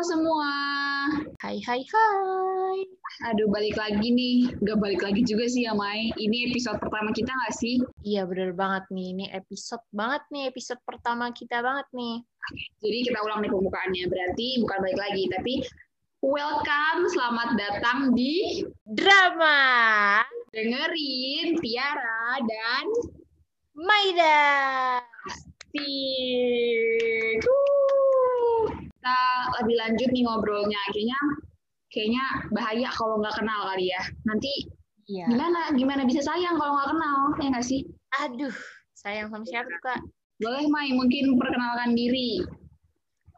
Halo semua. Hai hai hai. Aduh balik lagi nih. Gak balik lagi juga sih ya Mai. Ini episode pertama kita gak sih? Iya bener banget nih. Ini episode banget nih. Episode pertama kita banget nih. Jadi kita ulang nih pembukaannya. Berarti bukan balik lagi. Tapi welcome. Selamat datang di Drama. Dengerin Tiara dan Maida. Asik. Lebih lanjut nih ngobrolnya. Kayaknya kayaknya bahaya kalau nggak kenal kali ya. Nanti Iya. gimana? Gimana bisa sayang kalau nggak kenal? Ya nggak sih? Aduh, sayang sama siapa Kak? Boleh Mai, mungkin perkenalkan diri.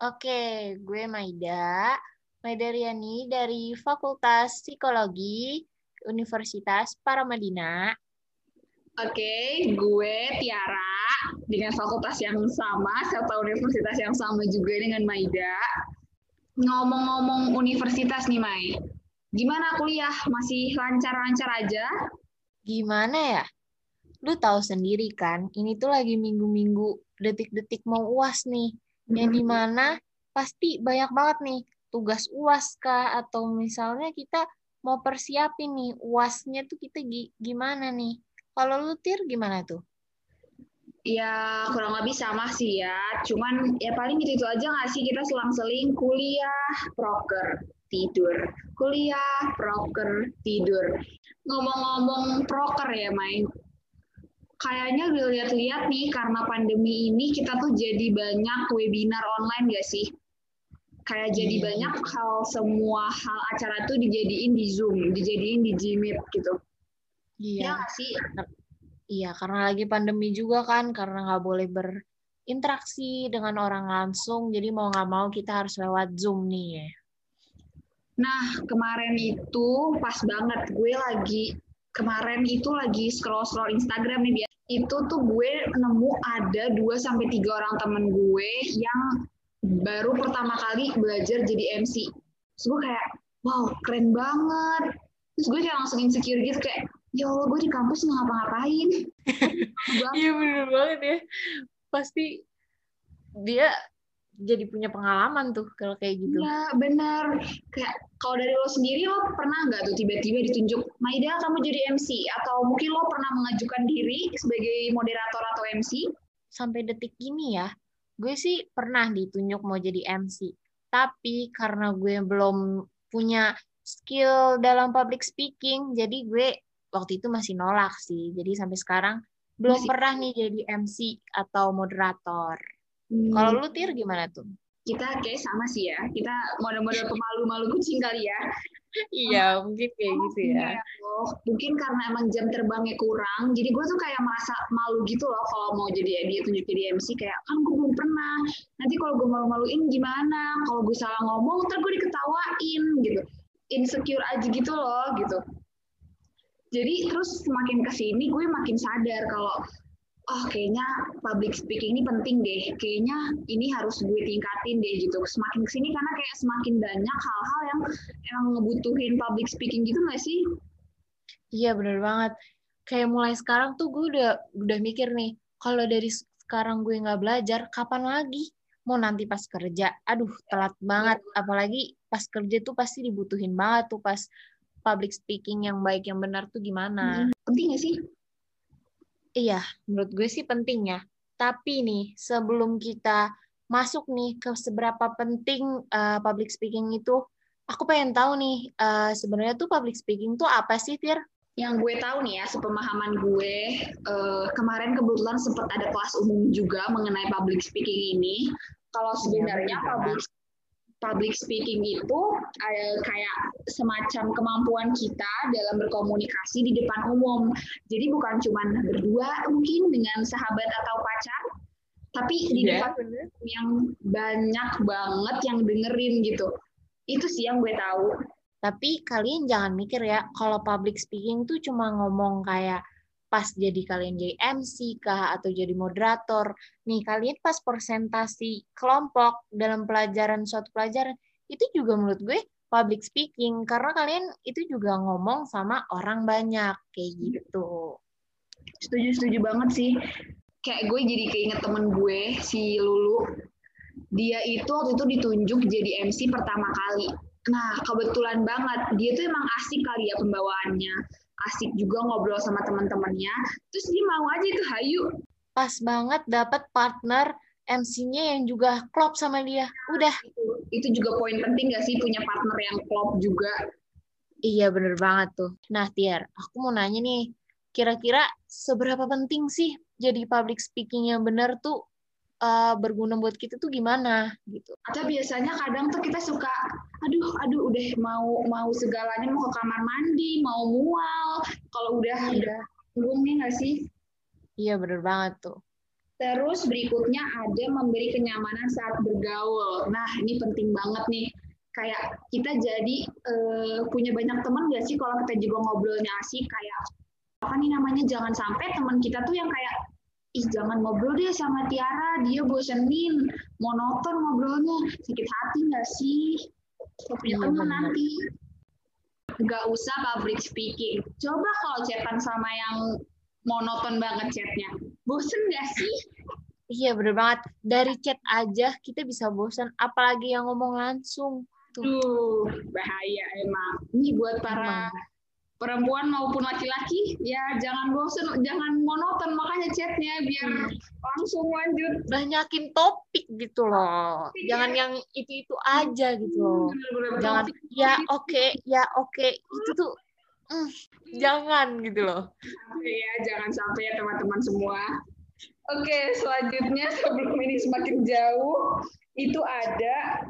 Oke, gue Maida. Maida Riani dari Fakultas Psikologi Universitas Paramadina. Oke, gue Tiara dengan fakultas yang sama serta universitas yang sama juga dengan Maida. Ngomong-ngomong universitas nih, Mai. Gimana kuliah? Masih lancar-lancar aja? Gimana ya? Lu tahu sendiri kan, ini tuh lagi minggu-minggu detik-detik mau UAS nih. Yang di mana pasti banyak banget nih tugas UAS kah atau misalnya kita mau persiapin nih UASnya tuh kita gi- gimana nih? Kalau lu tir gimana tuh? Ya, kurang lebih sama sih ya. Cuman ya paling gitu-gitu aja nggak sih kita selang-seling kuliah, proker, tidur. Kuliah, proker, tidur. Ngomong-ngomong proker ya, Mai. Kayaknya dilihat-lihat nih karena pandemi ini kita tuh jadi banyak webinar online gak sih? Kayak jadi Iya. banyak hal semua hal acara tuh dijadiin di Zoom, dijadiin di Gmeet gitu. Ya Iya, nggak sih? Iya karena lagi pandemi juga kan, karena nggak boleh berinteraksi dengan orang langsung, jadi mau nggak mau kita harus lewat Zoom nih ya. Nah, kemarin itu pas banget gue lagi kemarin itu lagi scroll-scroll Instagram nih itu tuh gue nemu ada 2 sampai 3 orang temen gue yang baru pertama kali belajar jadi MC. Terus gue kayak, wow, keren banget. Terus gue kayak langsung insecure gitu kayak, ya Allah gue di kampus nggak ngapa-ngapain. Iya bener banget ya. Pasti dia jadi punya pengalaman tuh kalau kayak gitu. Iya, bener. Kayak kalau dari lo sendiri lo pernah nggak tuh tiba-tiba ditunjuk, Maida kamu jadi MC atau mungkin lo pernah mengajukan diri sebagai moderator atau MC? Sampai detik ini ya, gue sih pernah ditunjuk mau jadi MC. Tapi karena gue belum punya skill dalam public speaking, jadi gue waktu itu masih nolak sih. Jadi sampai sekarang belum Masih- pernah nih jadi MC atau moderator. Hmm, Kalau lu Tir gimana tuh? kita kayak sama sih ya. Kita model-model pemalu-malu kucing kali ya. Iya, mungkin kayak gitu ya. Loh. Mungkin karena emang jam terbangnya kurang, jadi gue tuh kayak merasa malu gitu loh kalau mau jadi dia tunjuk jadi MC kayak kan gue belum pernah. Nanti kalau gue malu-maluin gimana? Kalau gue salah ngomong, ntar gue diketawain gitu. Insecure aja gitu loh gitu. Jadi terus semakin ke sini gue makin sadar kalau oh kayaknya public speaking ini penting deh. Kayaknya ini harus gue tingkatin deh gitu. Semakin ke sini karena kayak semakin banyak hal-hal yang emang ngebutuhin public speaking gitu nggak sih? Iya bener banget. Kayak mulai sekarang tuh gue udah udah mikir nih, kalau dari sekarang gue nggak belajar, kapan lagi? Mau nanti pas kerja, aduh telat banget. Apalagi pas kerja tuh pasti dibutuhin banget tuh pas public speaking yang baik yang benar tuh gimana. Penting nggak sih? Iya, menurut gue sih penting ya. Tapi nih, sebelum kita masuk nih ke seberapa penting uh, public speaking itu, aku pengen tahu nih, uh, sebenarnya tuh public speaking tuh apa sih, Tir? Yang gue tahu nih ya, sepemahaman gue, eh, kemarin kebetulan sempat ada kelas umum juga mengenai public speaking ini. Kalau sebenarnya benar. public public speaking itu eh, kayak semacam kemampuan kita dalam berkomunikasi di depan umum. Jadi bukan cuma berdua mungkin dengan sahabat atau pacar, tapi di Iya, depan yang banyak banget yang dengerin gitu. Itu sih yang gue tahu. Tapi kalian jangan mikir ya, kalau public speaking tuh cuma ngomong kayak pas jadi kalian jadi MC kah atau jadi moderator. Nih, kalian pas presentasi kelompok dalam pelajaran suatu pelajaran, itu juga menurut gue public speaking karena kalian itu juga ngomong sama orang banyak kayak gitu. Setuju setuju banget sih. Kayak gue jadi keinget temen gue si Lulu. dia itu waktu itu ditunjuk jadi MC pertama kali. Nah, kebetulan banget dia tuh emang asik kali ya pembawaannya. Asik juga ngobrol sama teman-temannya. Terus dia mau aja itu hayu. Pas banget dapat partner MC-nya yang juga klop sama dia. Udah. Itu, itu juga poin penting gak sih punya partner yang klop juga. Iya bener banget tuh. Nah Tiar, aku mau nanya nih, kira-kira seberapa penting sih jadi public speaking yang bener tuh uh, berguna buat kita tuh gimana gitu. Atau biasanya kadang tuh kita suka, aduh, aduh, udah mau mau segalanya mau ke kamar mandi, mau mual, kalau udah iya. udah bingung nih nggak sih? Iya bener banget tuh. Terus berikutnya ada memberi kenyamanan saat bergaul. Nah ini penting banget nih. Kayak kita jadi uh, punya banyak teman gak sih kalau kita juga ngobrolnya asik kayak apa nih namanya jangan sampai teman kita tuh yang kayak ih jangan ngobrol deh sama Tiara, dia bosenin, monoton ngobrolnya, sakit hati nggak sih? Gak punya teman nanti. Nggak usah public speaking. Coba kalau chatan sama yang monoton banget chatnya, bosen nggak sih? Iya bener banget. Dari chat aja kita bisa bosan, apalagi yang ngomong langsung. Tuh, Duh, bahaya emang. Ini buat para emang perempuan maupun laki-laki ya jangan bosen jangan monoton makanya chatnya biar hmm. langsung lanjut banyakin topik gitu loh iya. jangan yang itu itu aja gitu loh hmm, bener -bener jangan topik. ya oke okay, ya oke okay. itu tuh mm, jangan gitu loh ya jangan sampai ya teman-teman semua oke selanjutnya sebelum ini semakin jauh itu ada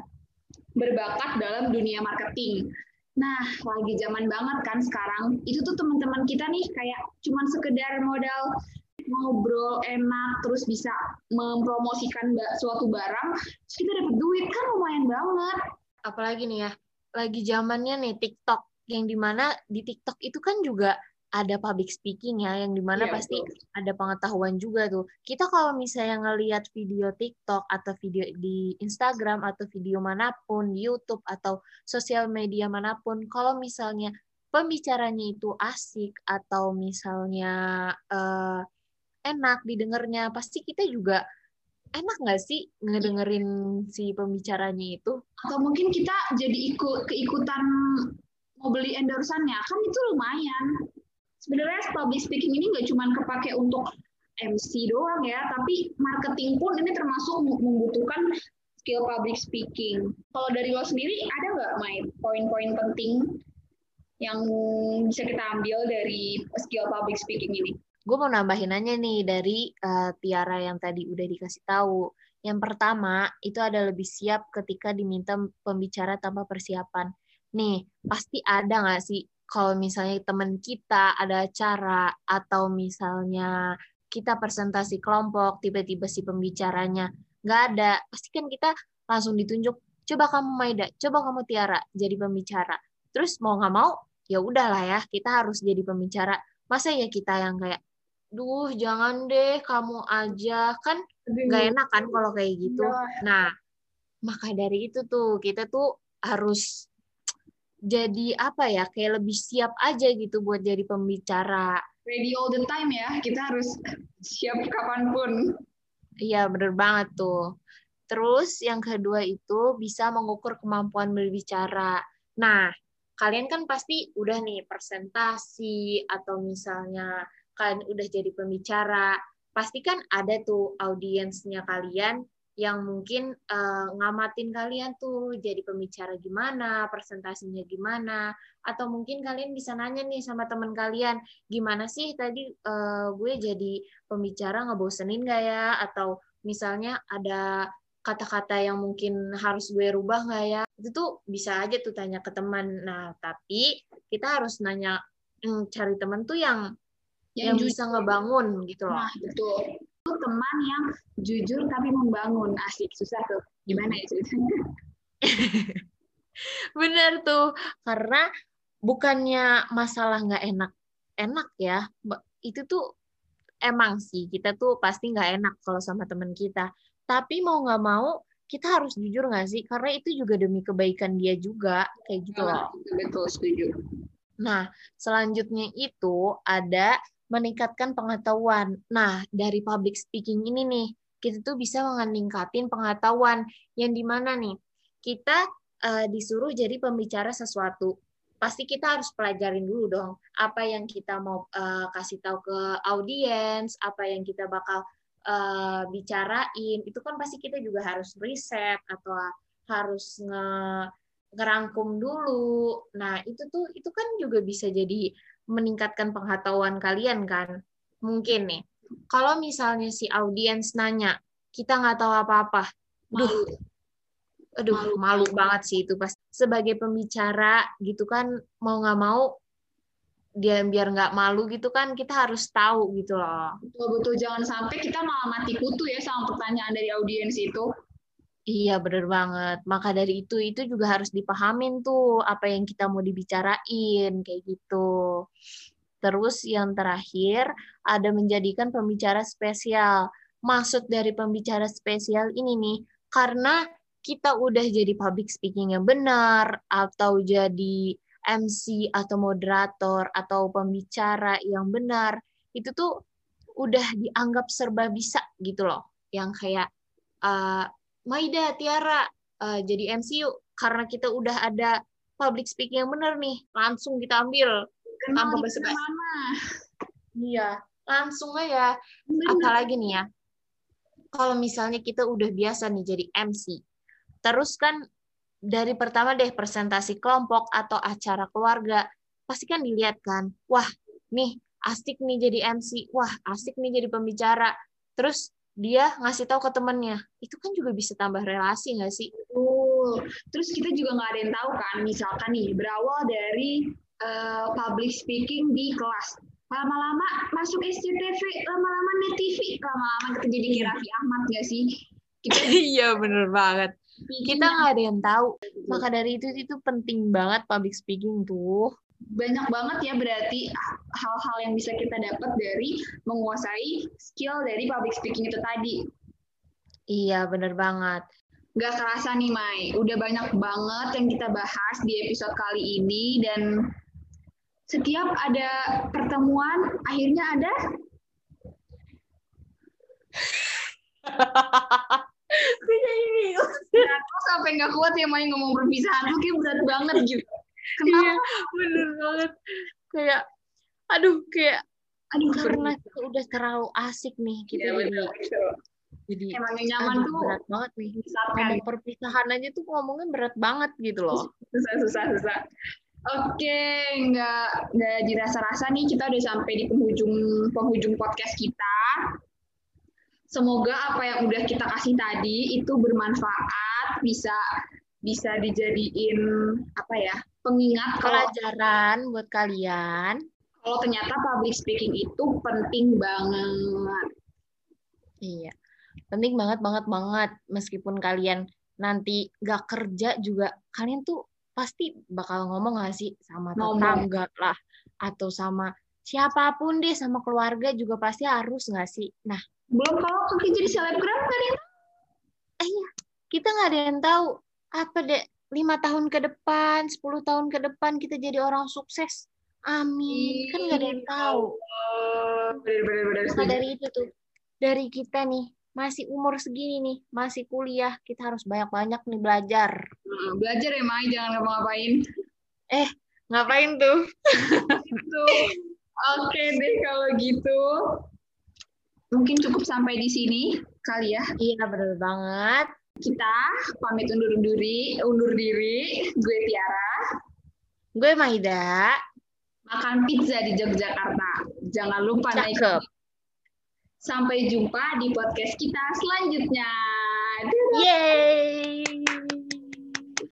berbakat dalam dunia marketing Nah, lagi zaman banget kan sekarang. Itu tuh teman-teman kita nih kayak cuman sekedar modal ngobrol enak terus bisa mempromosikan suatu barang, terus kita dapat duit kan lumayan banget. Apalagi nih ya, lagi zamannya nih TikTok yang di mana di TikTok itu kan juga ada public speaking ya yang di mana yeah, pasti betul. ada pengetahuan juga tuh. Kita kalau misalnya ngelihat video TikTok atau video di Instagram atau video mana pun di YouTube atau sosial media mana pun kalau misalnya pembicaranya itu asik atau misalnya uh, enak didengarnya pasti kita juga enak nggak sih ngedengerin si pembicaranya itu? Atau mungkin kita jadi ikut keikutan mau beli endorsannya? Kan itu lumayan sebenarnya public speaking ini nggak cuma kepake untuk MC doang ya, tapi marketing pun ini termasuk membutuhkan skill public speaking. Kalau dari lo sendiri ada nggak main poin-poin penting yang bisa kita ambil dari skill public speaking ini? Gue mau nambahin aja nih dari uh, Tiara yang tadi udah dikasih tahu. Yang pertama itu ada lebih siap ketika diminta pembicara tanpa persiapan. Nih, pasti ada nggak sih kalau misalnya teman kita ada acara atau misalnya kita presentasi kelompok, tiba-tiba si pembicaranya nggak ada, pasti kan kita langsung ditunjuk, coba kamu Maida, coba kamu Tiara jadi pembicara. Terus mau nggak mau, ya udahlah ya, kita harus jadi pembicara. Masa ya kita yang kayak, duh jangan deh kamu aja, kan nggak enak kan kalau kayak gitu. Iya. Nah, maka dari itu tuh, kita tuh harus jadi apa ya kayak lebih siap aja gitu buat jadi pembicara. Ready all the time ya, kita harus siap kapan pun. Iya bener banget tuh. Terus yang kedua itu bisa mengukur kemampuan berbicara. Nah, kalian kan pasti udah nih presentasi atau misalnya kalian udah jadi pembicara, pasti kan ada tuh audiensnya kalian yang mungkin uh, ngamatin kalian tuh jadi pembicara gimana, presentasinya gimana, atau mungkin kalian bisa nanya nih sama teman kalian, gimana sih tadi uh, gue jadi pembicara ngebosenin gak ya, atau misalnya ada kata-kata yang mungkin harus gue rubah nggak ya, itu tuh bisa aja tuh tanya ke teman. Nah, tapi kita harus nanya, hmm, cari teman tuh yang yang, yang bisa ngebangun gitu loh. Nah, betul teman yang jujur tapi membangun. Asik susah tuh. Gimana ya ceritanya? Bener tuh karena bukannya masalah nggak enak enak ya itu tuh emang sih kita tuh pasti nggak enak kalau sama teman kita. Tapi mau nggak mau kita harus jujur nggak sih? Karena itu juga demi kebaikan dia juga kayak gitu loh. betul setuju. Nah selanjutnya itu ada meningkatkan pengetahuan. Nah, dari public speaking ini nih, kita tuh bisa meningkatin pengetahuan. Yang di mana nih? Kita uh, disuruh jadi pembicara sesuatu. Pasti kita harus pelajarin dulu dong apa yang kita mau uh, kasih tahu ke audiens apa yang kita bakal uh, bicarain. Itu kan pasti kita juga harus riset atau harus nge ngerangkum dulu. Nah, itu tuh itu kan juga bisa jadi meningkatkan pengetahuan kalian kan. Mungkin nih. Kalau misalnya si audiens nanya, kita nggak tahu apa-apa. Duh. Aduh, malu. malu banget sih itu pas sebagai pembicara gitu kan mau nggak mau dia biar nggak malu gitu kan kita harus tahu gitu loh. Betul betul jangan sampai kita malah mati kutu ya sama pertanyaan dari audiens itu. Iya, bener banget. Maka dari itu, itu juga harus dipahamin tuh apa yang kita mau dibicarain, kayak gitu. Terus yang terakhir, ada menjadikan pembicara spesial. Maksud dari pembicara spesial ini nih, karena kita udah jadi public speaking yang benar, atau jadi MC atau moderator, atau pembicara yang benar, itu tuh udah dianggap serba bisa gitu loh. Yang kayak, uh, Maida, Tiara, uh, jadi MC yuk. Karena kita udah ada public speaking yang benar nih. Langsung kita ambil. Kenal tanpa basa Iya, langsung aja. Bener. Apalagi nih ya, kalau misalnya kita udah biasa nih jadi MC, terus kan dari pertama deh presentasi kelompok atau acara keluarga, pasti kan dilihat kan, wah nih asik nih jadi MC, wah asik nih jadi pembicara. Terus dia ngasih tahu ke temennya itu kan juga bisa tambah relasi nggak sih? Uh, terus kita juga nggak ada yang tahu kan misalkan nih berawal dari uh, public speaking di kelas lama-lama masuk SCTV lama-lama net TV lama-lama kita jadi kayak Raffi Ahmad nggak sih? Kita... iya bener banget. Kita nggak ada yang tahu. Maka dari itu itu penting banget public speaking tuh banyak banget ya berarti hal-hal yang bisa kita dapat dari menguasai skill dari public speaking itu tadi. Iya, bener banget. Gak kerasa nih, Mai. Udah banyak banget yang kita bahas di episode kali ini dan setiap ada pertemuan, akhirnya ada Gue jadi bingung. sampai nggak kuat ya main ngomong perpisahan tuh kayak berat banget gitu. Iya, bener banget. Kayak, aduh, kayak, aduh, karena itu udah terlalu asik nih kita ya, jadi. Jadi emang yang nyaman aduh, tuh berat banget nih. Ngomong perpisahan aja tuh ngomongnya berat banget gitu loh. Susah, susah, susah. Oke, nggak nggak dirasa-rasa nih kita udah sampai di penghujung penghujung podcast kita. Semoga apa yang udah kita kasih tadi itu bermanfaat, bisa bisa dijadiin apa ya pengingat pelajaran buat kalian. Kalau ternyata public speaking itu penting banget. Iya. Penting banget banget banget. Meskipun kalian nanti gak kerja juga kalian tuh pasti bakal ngomong gak sih? Sama tetangga lah atau sama siapa pun deh sama keluarga juga pasti harus gak sih? Nah. Belum kalau kaki jadi selebgram kalian eh iya. Kita nggak ada yang tahu. Apa deh lima tahun ke depan, 10 tahun ke depan kita jadi orang sukses. Amin. Kan nggak ada yang tahu. Maka dari itu tuh, dari kita nih, masih umur segini nih, masih kuliah, kita harus banyak-banyak nih belajar. Belajar ya, Mai, jangan ngapa-ngapain. Eh, ngapain tuh? gitu. Oke deh kalau gitu. Mungkin cukup sampai di sini kali ya. Iya, benar banget. Kita pamit undur diri, undur diri. Gue Tiara. Gue Maida. Makan pizza di Yogyakarta. Jangan lupa Cakep. naik. Sampai jumpa di podcast kita selanjutnya. Yeay.